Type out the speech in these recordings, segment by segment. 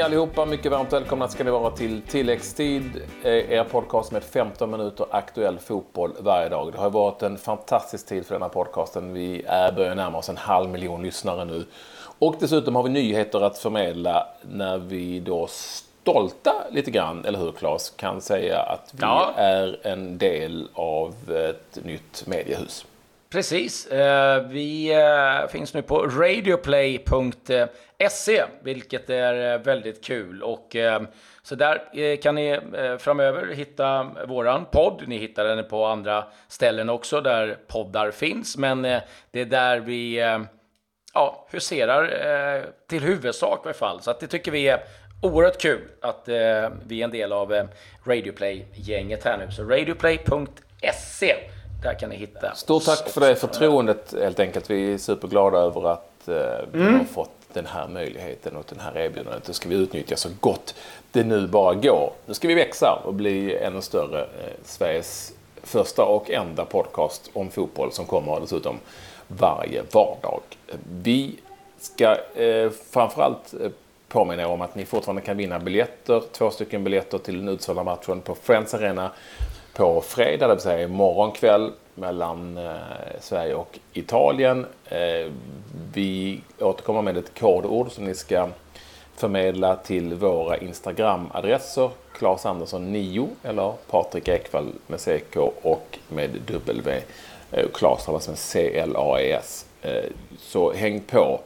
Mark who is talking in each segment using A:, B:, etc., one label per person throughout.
A: Hej allihopa! Mycket varmt välkomna ska ni vara till Tilläggstid, eh, er podcast med 15 minuter aktuell fotboll varje dag. Det har varit en fantastisk tid för denna podcasten. Vi är börjar närma oss en halv miljon lyssnare nu. Och dessutom har vi nyheter att förmedla när vi då stolta lite grann, eller hur Claes, kan säga att vi ja. är en del av ett nytt mediehus.
B: Precis. Eh, vi eh, finns nu på radioplay.se, eh, vilket är väldigt kul. Och så där kan ni framöver hitta våran podd. Ni hittar den på andra ställen också där poddar finns, men det är där vi ja, huserar till huvudsak i alla fall. Så att det tycker vi är oerhört kul att vi är en del av Radioplay-gänget här nu. Så radioplay.se där kan ni hitta.
A: Stort tack för det förtroendet helt enkelt. Vi är superglada över att eh, vi mm. har fått den här möjligheten och den här erbjudandet. Det ska vi utnyttja så gott det nu bara går. Nu ska vi växa och bli ännu större. Eh, Sveriges första och enda podcast om fotboll som kommer dessutom varje vardag. Vi ska eh, framförallt eh, påminna er om att ni fortfarande kan vinna biljetter. Två stycken biljetter till den utsålda matchen på Friends Arena på fredag, det vill säga imorgon kväll mellan eh, Sverige och Italien. Eh, vi återkommer med ett kodord som ni ska förmedla till våra Instagram-adresser. Claes Andersson 9 eller Patrik Ekwall med CK och med W. Eh, Claes talas med C-L-A-E-S. Eh, så häng på.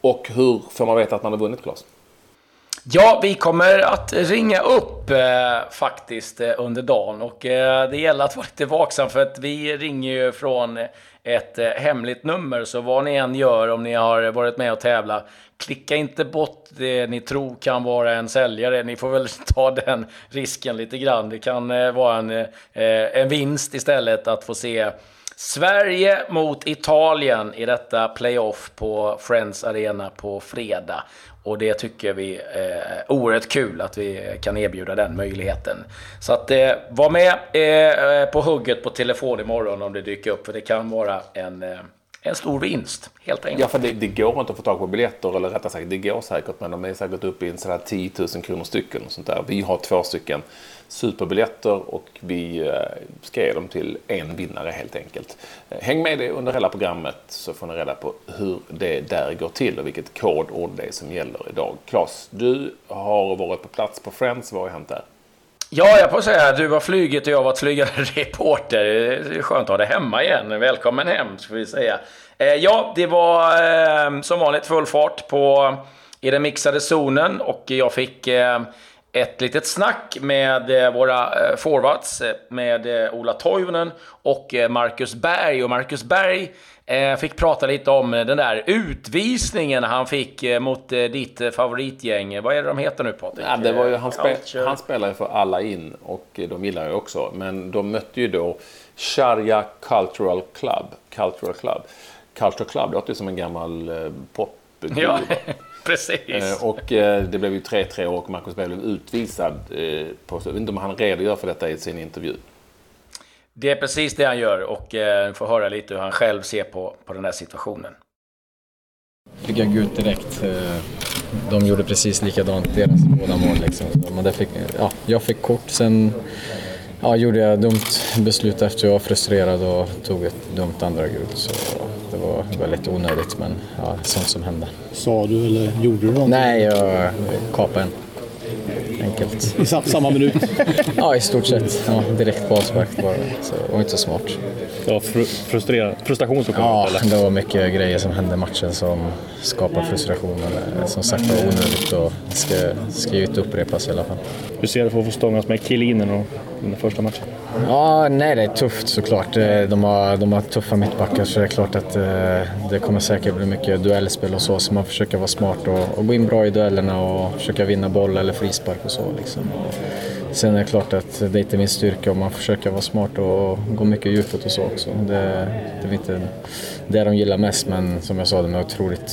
A: Och hur får man veta att man har vunnit Claes?
B: Ja, vi kommer att ringa upp eh, faktiskt eh, under dagen och eh, det gäller att vara lite vaksam för att vi ringer ju från ett eh, hemligt nummer. Så vad ni än gör om ni har varit med och tävla, klicka inte bort det ni tror kan vara en säljare. Ni får väl ta den risken lite grann. Det kan eh, vara en, eh, en vinst istället att få se Sverige mot Italien i detta playoff på Friends Arena på fredag. Och det tycker vi är oerhört kul att vi kan erbjuda den möjligheten. Så att eh, var med eh, på hugget på telefon imorgon om det dyker upp. För det kan vara en, eh, en stor vinst, helt enkelt.
A: Ja, för det, det, går inte att få tag på biljetter. Eller rättare sagt, det går säkert. Men de är säkert uppe i en sådär 10 000 kronor stycken. Och sånt där. Vi har två stycken superbiljetter och vi eh, ska ge dem till en vinnare helt enkelt. Eh, häng med det under hela programmet så får ni reda på hur det där går till och vilket kodord det är som gäller idag. Claes, du har varit på plats på Friends. Vad har hänt där?
B: Ja, jag får säga att du var flyget och jag var flygande reporter. Det är skönt att ha dig hemma igen. Välkommen hem, ska vi säga. Eh, ja, det var eh, som vanligt full fart på, i den mixade zonen och jag fick eh, ett litet snack med eh, våra forwards, med Ola Toivonen och Marcus Berg. Och Marcus Berg fick prata lite om den där utvisningen han fick mot ditt favoritgäng. Vad är det de heter nu Patrik?
A: Ja, det var ju, han, spe, han spelar ju för alla in och de gillar ju också. Men de mötte ju då Sharia Cultural Club. Cultural Club. Cultural Club låter ju som en gammal popgrupp. Ja.
B: Precis.
A: Eh, och eh, det blev ju 3-3 och Marcus Berg blev utvisad. Eh, på, jag vet inte om han redogör för detta i sin intervju.
B: Det är precis det han gör och eh, får höra lite hur han själv ser på, på den här situationen.
C: Fick jag gult direkt. De gjorde precis likadant, deras båda mål. Liksom. Men fick, ja, jag fick kort, sen ja, gjorde jag dumt beslut efter att jag var frustrerad och tog ett dumt andra gult. Så det var väldigt onödigt, men ja, sånt som hände.
D: Sa du eller gjorde du någonting?
C: Nej, jag kapade en. Enkelt.
D: I samma minut?
C: ja, i stort sett. Ja, direkt på avspark bara. Så det var inte så smart.
D: Det var fr frustration som kom
C: Ja,
D: upp,
C: det var mycket grejer som hände i matchen som skapade frustration. Men som sagt var onödigt och ska, ska ju inte upprepas i alla fall.
D: Hur för att få stångas med Kilinen den första matchen?
C: Ja, nej det är tufft såklart. Eh, de har, de har tuffa mittbackar så det är klart att eh, det kommer säkert bli mycket duellspel och så. Så man försöker vara smart och, och gå in bra i duellerna och försöka vinna boll eller frispark och så. Liksom sen är det klart att det är inte min styrka och man försöker vara smart och gå mycket djupet och så också. Det, det är inte det de gillar mest men som jag sa, de är otroligt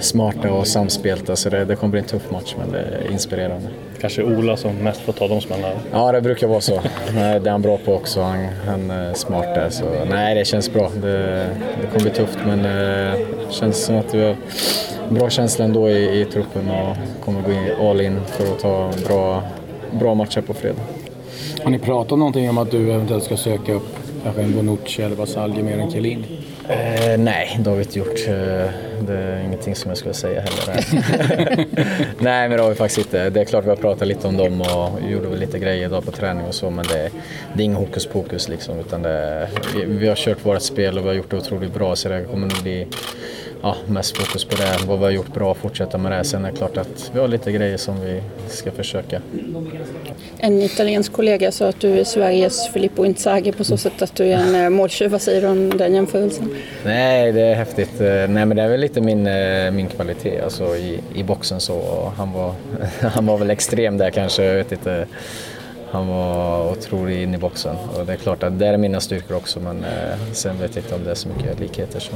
C: smarta och samspelta så det, det kommer bli en tuff match men det är inspirerande.
D: Kanske Ola som mest får ta de smällarna?
C: Ja, det brukar vara så. Det är han bra på också. Han, han är smart där. Så nej, det känns bra. Det, det kommer bli tufft men det känns som att vi har bra känsla ändå i, i truppen och kommer gå in all in för att ta bra, bra matcher på fredag.
B: Har ni pratat någonting om att du eventuellt ska söka upp kanske en Bonucci eller Vasalji mer än Chiellini?
C: Eh, nej, det har vi inte gjort. Eh, det är ingenting som jag skulle säga heller. nej, men det har vi faktiskt inte. Det är klart vi har pratat lite om dem och gjorde väl lite grejer idag på träning och så, men det, det är ingen hokus pokus liksom. Utan det, vi, vi, har kört vårt spel och vi har gjort det otroligt bra, så det kommer nog bli ja, mest fokus på det, vad vi har gjort bra och fortsätta med det. Sen är det klart att vi har lite grejer som vi ska försöka.
E: En italiensk kollega sa att du är Sveriges Filippo Inzaghi på så sätt att du är en eh, måltjuv. Vad säger du om den jämförelsen?
C: Nej, det är häftigt. Eh, nej, men det är väl lite min, eh, min kvalitet alltså, i, i boxen så. Han var, han var väl extrem där kanske, jag vet inte. Han var otrolig in i boxen och det är klart att det är mina styrkor också men sen vet jag inte om det är så mycket likheter. Så.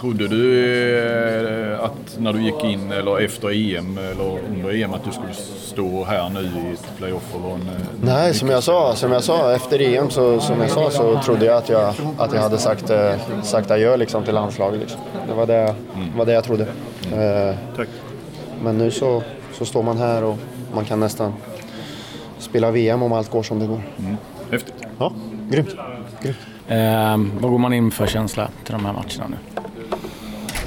F: Trodde du eh, att när du gick in eller efter EM eller under EM att du skulle stå här nu i ett playoff en... Eh,
G: Nej, som jag sa, som jag sa efter EM så, som jag sa, så trodde jag att jag, att jag hade sagt, eh, sagt adjö liksom, till landslaget. Liksom. Det var det, mm. var det jag trodde. Mm.
F: Tack.
G: Men nu så, så står man här och man kan nästan spela VM om allt går som det går.
F: Mm. Häftigt.
G: Ja, grymt. grymt.
B: Eh, vad går man in för känsla till de här matcherna nu?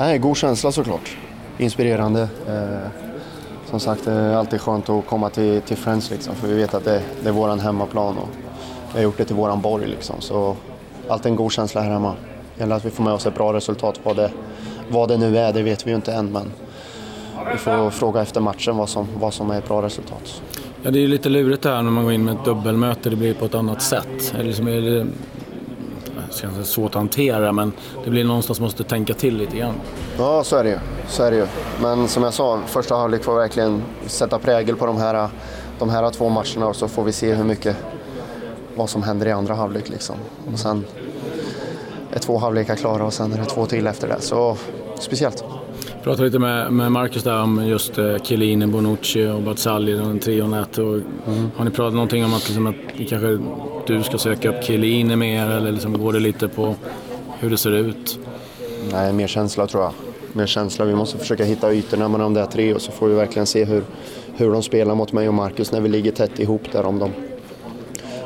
G: Nej, god känsla såklart. Inspirerande. Eh, som sagt, det är alltid skönt att komma till, till Friends liksom, för vi vet att det, det är vår hemmaplan och vi har gjort det till våran borg. Liksom. Så alltid en god känsla här hemma. Det gäller att vi får med oss ett bra resultat. Vad det, vad det nu är, det vet vi ju inte än, men vi får fråga efter matchen vad som, vad som är ett bra resultat.
B: Ja, det är ju lite lurigt det här när man går in med ett dubbelmöte, det blir på ett annat sätt. Eller liksom är det känns svårt att hantera men det blir någonstans måste tänka till lite grann.
G: Ja, så är det ju. Så är det ju. Men som jag sa, första halvlek får verkligen sätta prägel på de här, de här två matcherna och så får vi se hur mycket, vad som händer i andra halvlek liksom. Och sen är två halvlekar klara och sen är det två till efter det. Så speciellt.
B: Pratade lite med, med Marcus där om just eh, Chiellini, Bonucci och Bazzagli, den trion och mm. Har ni pratat någonting om att, liksom, att kanske du ska söka upp Chiellini mer eller liksom går det lite på hur det ser ut?
G: Nej, mer känsla tror jag. Mer känsla. Vi måste försöka hitta ytorna med de där tre och så får vi verkligen se hur, hur de spelar mot mig och Marcus när vi ligger tätt ihop där. Om de,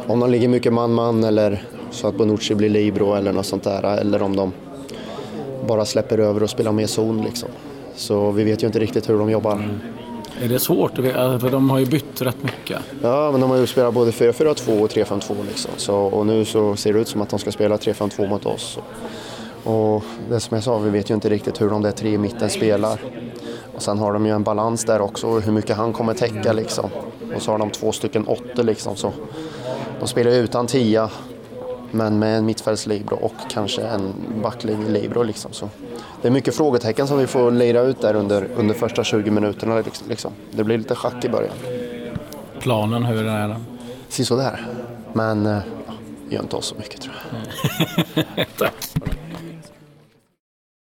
G: om de ligger mycket man-man eller så att Bonucci blir libero eller något sånt där. Eller om de bara släpper över och spelar mer zon liksom. Så vi vet ju inte riktigt hur de jobbar. Mm.
B: Är det svårt? För de har ju bytt rätt mycket.
G: Ja, men de har ju spelat både 4-4-2 och 3-5-2 liksom. Så, och nu så ser det ut som att de ska spela 3-5-2 mot oss. Och det som jag sa, vi vet ju inte riktigt hur de där tre i mitten spelar. Och sen har de ju en balans där också, hur mycket han kommer täcka liksom. Och så har de två stycken åttor liksom. Så de spelar utan tia men med en mittfältslibero och kanske en backlig libero. Liksom. Så det är mycket frågetecken som vi får lira ut där under, under första 20 minuterna. Liksom. Det blir lite schack i början.
B: Planen, hur är den?
G: Sisådär. Men ja, gör inte oss så mycket tror
B: jag. Tack.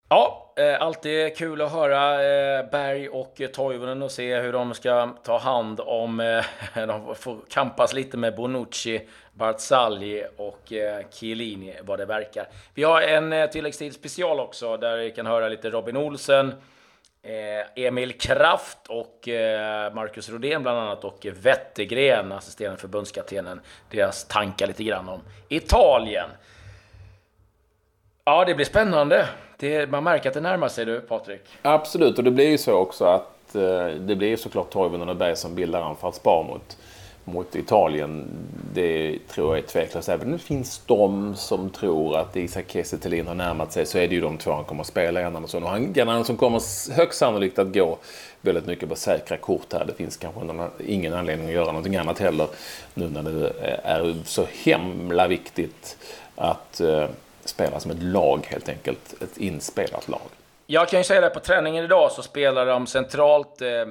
B: Ja, eh, alltid kul att höra eh, Berg och Toivonen och se hur de ska ta hand om... Eh, de får kampas lite med Bonucci Barzagli och eh, Chiellini vad det verkar. Vi har en eh, tilläggstid special också där vi kan höra lite Robin Olsen, eh, Emil Kraft och eh, Marcus Rodén bland annat och Wettergren, assisterande förbundskaptenen, deras tankar lite grann om Italien. Ja, det blir spännande. Det, man märker att det närmar sig du, Patrik.
A: Absolut, och det blir ju så också att eh, det blir såklart Toivonen och Berg som bildar anfallspar mot mot Italien, det tror jag är tveklöst. Även om det finns de som tror att Isak Kiese har närmat sig så är det ju de två han kommer att spela i Andersson. Och han, Andersson kommer högst sannolikt att gå väldigt mycket på säkra kort här. Det finns kanske ingen anledning att göra någonting annat heller nu när det är så himla viktigt att eh, spela som ett lag helt enkelt. Ett inspelat lag.
B: Jag kan ju säga det, på träningen idag så spelar de centralt eh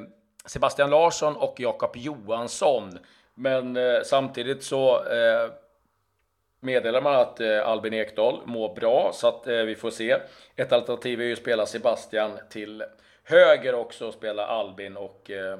B: Sebastian Larsson och Jakob Johansson. Men eh, samtidigt så eh, meddelar man att eh, Albin Ekdal mår bra, så att eh, vi får se. Ett alternativ är ju att spela Sebastian till höger också, och spela Albin och eh,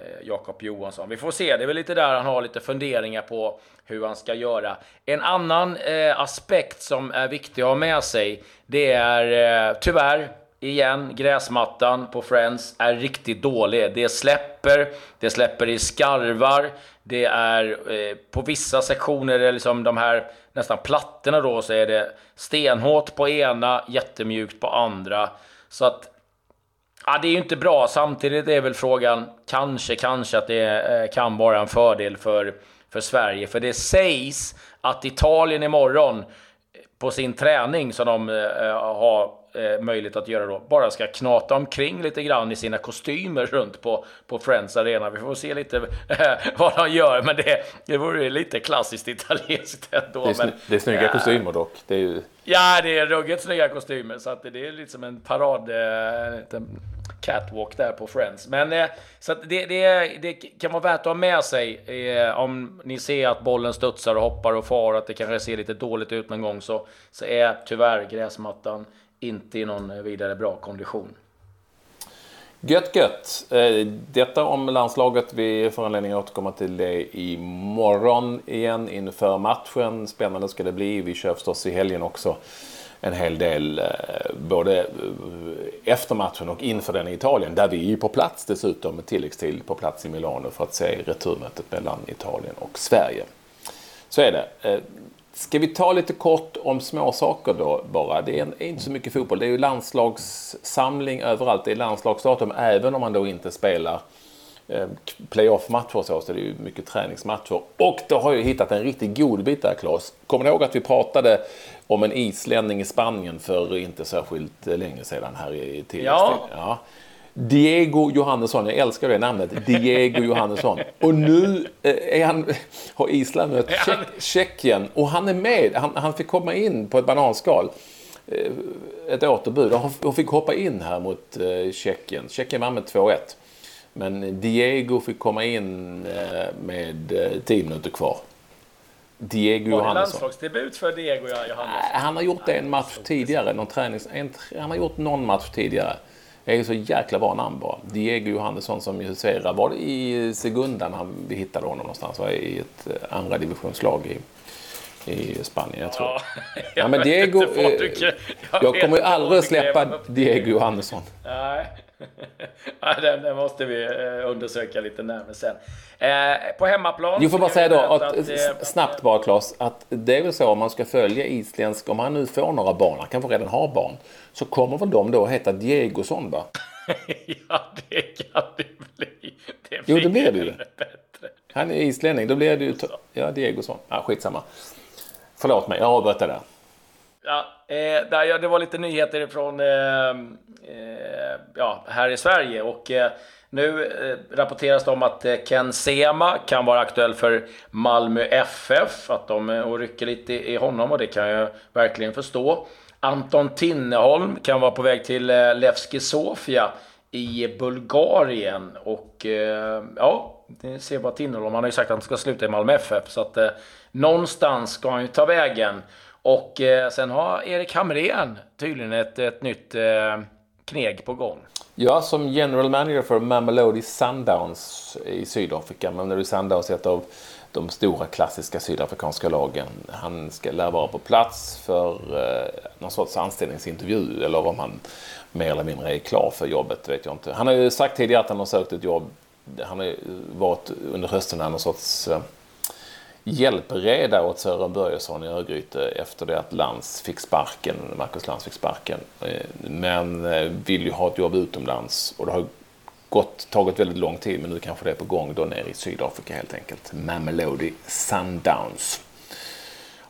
B: Eh, Jakob Johansson. Vi får se, det är väl lite där han har lite funderingar på hur han ska göra. En annan eh, aspekt som är viktig att ha med sig, det är eh, tyvärr igen, gräsmattan på Friends är riktigt dålig. Det släpper, det släpper i skarvar, det är eh, på vissa sektioner, det är liksom de här nästan plattorna då, så är det stenhårt på ena, jättemjukt på andra. Så att, ja, det är ju inte bra. Samtidigt är väl frågan, kanske, kanske att det eh, kan vara en fördel för, för Sverige. För det sägs att Italien imorgon eh, på sin träning som de eh, har eh, möjlighet att göra då, bara ska knata omkring lite grann i sina kostymer runt på, på Friends Arena. Vi får se lite eh, vad de gör, men det, det vore lite klassiskt italienskt ändå.
A: Det är,
B: men,
A: det är snygga äh, kostymer dock. Det är ju...
B: Ja, det är ruggigt snygga kostymer, så att det är lite som en parad... Eh, catwalk där på Friends. Men eh, så det, det, det, kan vara värt att ha med sig eh, om ni ser att bollen studsar och hoppar och far, att det kanske ser lite dåligt ut någon gång, så, så är tyvärr gräsmattan inte i någon vidare bra kondition.
A: Gött gött! Eh, detta om landslaget. Vi får anledning att återkomma till det imorgon igen inför matchen. Spännande ska det bli. Vi kör förstås i helgen också en hel del eh, både eh, efter matchen och inför den i Italien. Där vi är på plats dessutom med tilläggstid på plats i Milano för att se returmötet mellan Italien och Sverige. Så är det. Ska vi ta lite kort om små saker då bara? Det är, inte så mycket fotboll. Det är ju landslagssamling överallt. Det är landslagsdatum även om man då inte spelar eh, playoff-matcher så, så det är ju mycket träningsmatcher. Och då har jag hittat en riktigt god bit där, Claes. Kommer ni ihåg att vi pratade om en islänning i Spanien för inte särskilt länge sedan här i tilläggstid? Ja. ja. Diego Johannesson, jag älskar det namnet. Diego Johannesson. Och nu eh, är han, har Island mött Tjeckien och han är med. Han, han fick komma in på ett bananskal. Eh, ett återbud och fick hoppa in här mot eh, Tjeckien. Tjeckien vann med 2-1. Men Diego fick komma in med 10 minuter kvar.
B: Diego Var det Johannesson. landslagsdebut för Diego Johannesson?
A: Han har gjort det en match tidigare. Någon tränings, en, han har gjort någon match tidigare. Det är så jäkla bra namn bara. Diego Johannesson som huserar, var det i Segundan han, vi hittade honom någonstans? Var I ett eh, andra divisionslag i, i Spanien, jag tror. Ja, jag, ja, men Diego, eh, jag, jag kommer ju aldrig att släppa Diego Johannesson.
B: Nej. det, det, måste vi eh, undersöka lite närmare sen. Eh, på hemmaplan...
A: Jag får bara säga då, att, att, snabbt bara Claes, att det är väl så om man ska följa isländsk, om han nu får några barn, han kanske redan har barn, så kommer väl de då heta Diegosson va?
B: ja, det kan det bli.
A: Det jo, det blir det ju. Han är islänning, då blir det ju... Ja, Diegosson. Ja, skitsamma. Förlåt mig, jag avbröt det där.
B: Ja, eh, där, ja, det var lite nyheter från eh, eh, ja, här i Sverige och eh, nu eh, rapporteras det om att eh, Ken Sema kan vara aktuell för Malmö FF, att de eh, och rycker lite i honom och det kan jag verkligen förstå. Anton Tinneholm kan vara på väg till eh, Levski Sofia i Bulgarien och eh, ja, det ser bara Tinneholm. Han har ju sagt att han ska sluta i Malmö FF så att någonstans ska han ju ta vägen. Och eh, sen har Erik Hamrén tydligen ett, ett nytt eh, kneg på gång.
A: Ja, som general manager för Mamelodi Sundowns i Sydafrika. Mamelodi Sundowns är ett av de stora klassiska sydafrikanska lagen. Han ska lär vara på plats för eh, någon sorts anställningsintervju eller om han mer eller mindre är klar för jobbet vet jag inte. Han har ju sagt tidigare att han har sökt ett jobb. Han har varit under hösten någon sorts eh, hjälpreda åt Sören Börjesson i Örgryte efter det att Lantz fick sparken, Marcus Lantz fick sparken. Eh, men eh, vill ju ha ett jobb utomlands och det har gått, tagit väldigt lång tid men nu kanske det är på gång då nere i Sydafrika helt enkelt. Mamelody Sundowns.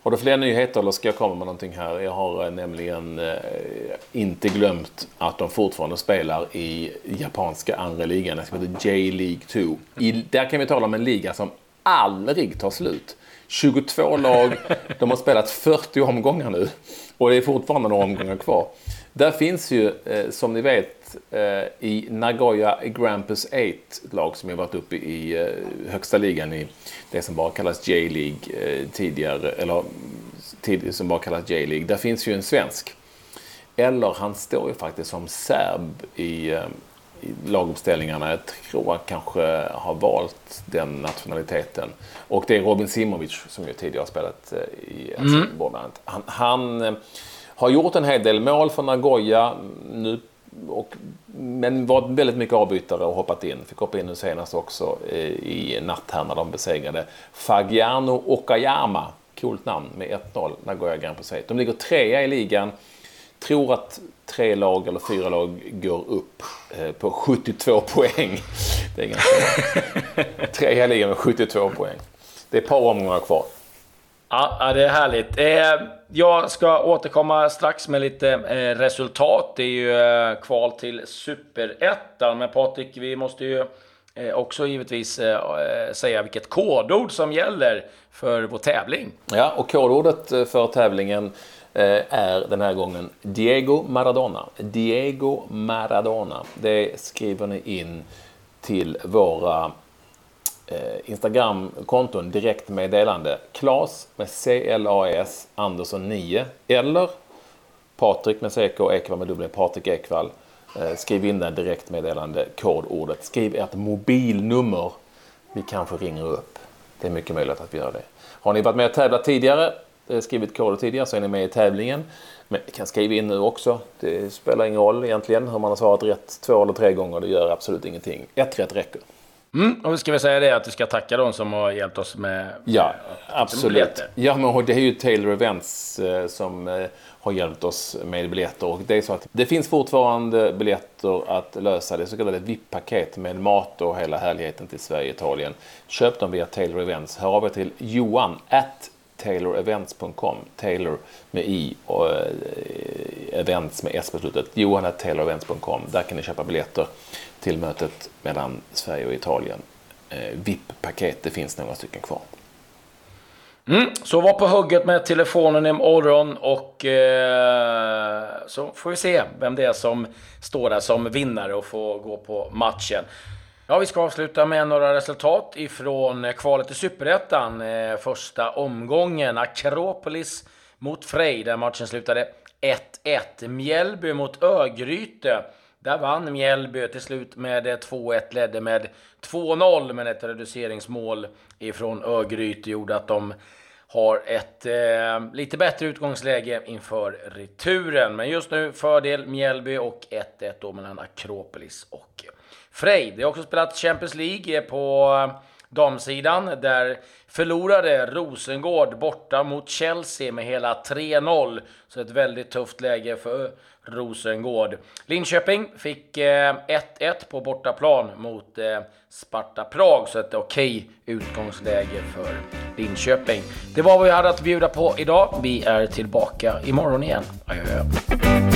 A: Har du fler nyheter eller ska jag komma med någonting här? Jag har eh, nämligen inte glömt att de fortfarande spelar i japanska andra ligan, som heter J-League 2. I, där kan vi tala om en liga som aldrig tar slut. 22 lag, de har spelat 40 omgångar nu och det är fortfarande några omgångar kvar. Där finns ju, eh, som ni vet, eh, i Nagoya Grampus 8, ett lag som har varit uppe i eh, högsta ligan i det som bara kallas J-League eh, tidigare, eller tid, som bara kallas J-League. Där finns ju en svensk. Eller han står ju faktiskt som serb i, eh, i laguppställningarna. Jag tror han kanske har valt den nationaliteten. Och det är Robin Simovic som ju tidigare har spelat eh, i Helsingborg. Mm. Han, han eh, har gjort en hel del mål för Nagoya nu och, men var väldigt mycket avbytare och hoppat in. Fick hoppa in nu senast också i natt här när de besegrade Fagiano Okayama. Coolt namn med 1-0, Nagoya Grand Prix. De ligger trea i ligan. Tror att tre lag eller fyra lag går upp eh, på 72 poäng. Det är ganska Trea ligan med 72 poäng. Det är ett par omgångar kvar.
B: Ja, det är härligt. Eh, jag ska återkomma strax med lite eh, resultat. Det är ju kval till Superettan. Men Patrik, vi måste ju också givetvis säga vilket kodord som gäller för vår tävling.
A: Ja, och kodordet för tävlingen Eh, är den här gången Diego Maradona. Diego Maradona. Det skriver ni in till våra eh, Instagramkonton direktmeddelande. Klas med C-L-A-S Andersson 9 eller Patrik med CK Ekvall med dubbel Patrik Ekvall. Eh, skriv in den direktmeddelande kodordet. Skriv ert mobilnummer. Vi kanske ringer upp. Det är mycket möjligt att vi gör det. Har ni varit med och tävlat tidigare, skrivit koder tidigare så är ni med i tävlingen. Men ni kan skriva in nu också. Det spelar ingen roll egentligen hur man har svarat rätt två eller tre gånger. Det gör absolut ingenting. Ett rätt räcker.
B: Mm, och vi ska väl säga det att vi ska tacka de som har hjälpt oss med
A: Ja, absolut. Ja, men det är ju Taylor Events eh, som eh, har hjälpt oss med biljetter. Och det är så att det finns fortfarande biljetter att lösa. Det så kallade VIP-paket med mat och hela härligheten till Sverige och Italien. Köp dem via Taylor Events. Hör av er till Johan at taylorevents.com. Taylor med i och eh, events med s på slutet. Johan taylorevents.com. Där kan ni köpa biljetter till mötet mellan Sverige och Italien. Eh, VIP-paket, det finns några stycken kvar.
B: Mm, så var på hugget med telefonen imorgon och eh, så får vi se vem det är som står där som vinnare och får gå på matchen. Ja, vi ska avsluta med några resultat ifrån eh, kvalet i Superettan. Eh, första omgången. Akropolis mot Frej, där matchen slutade 1-1. Mjällby mot Örgryte. Där vann Mjällby till slut med eh, 2-1, ledde med 2-0, men ett reduceringsmål ifrån Örgryte gjorde att de har ett eh, lite bättre utgångsläge inför returen. Men just nu fördel Mjällby och 1-1 då mellan Akropolis och Frej. Det har också spelat Champions League på eh, damsidan. Där förlorade Rosengård borta mot Chelsea med hela 3-0. Så ett väldigt tufft läge för eh, Rosengård. Linköping fick eh, 1-1 på bortaplan mot Sparta Prag, så ett okej utgångsläge för Linköping. Det var vad vi hade att bjuda på idag. Vi är tillbaka imorgon igen. Adjö.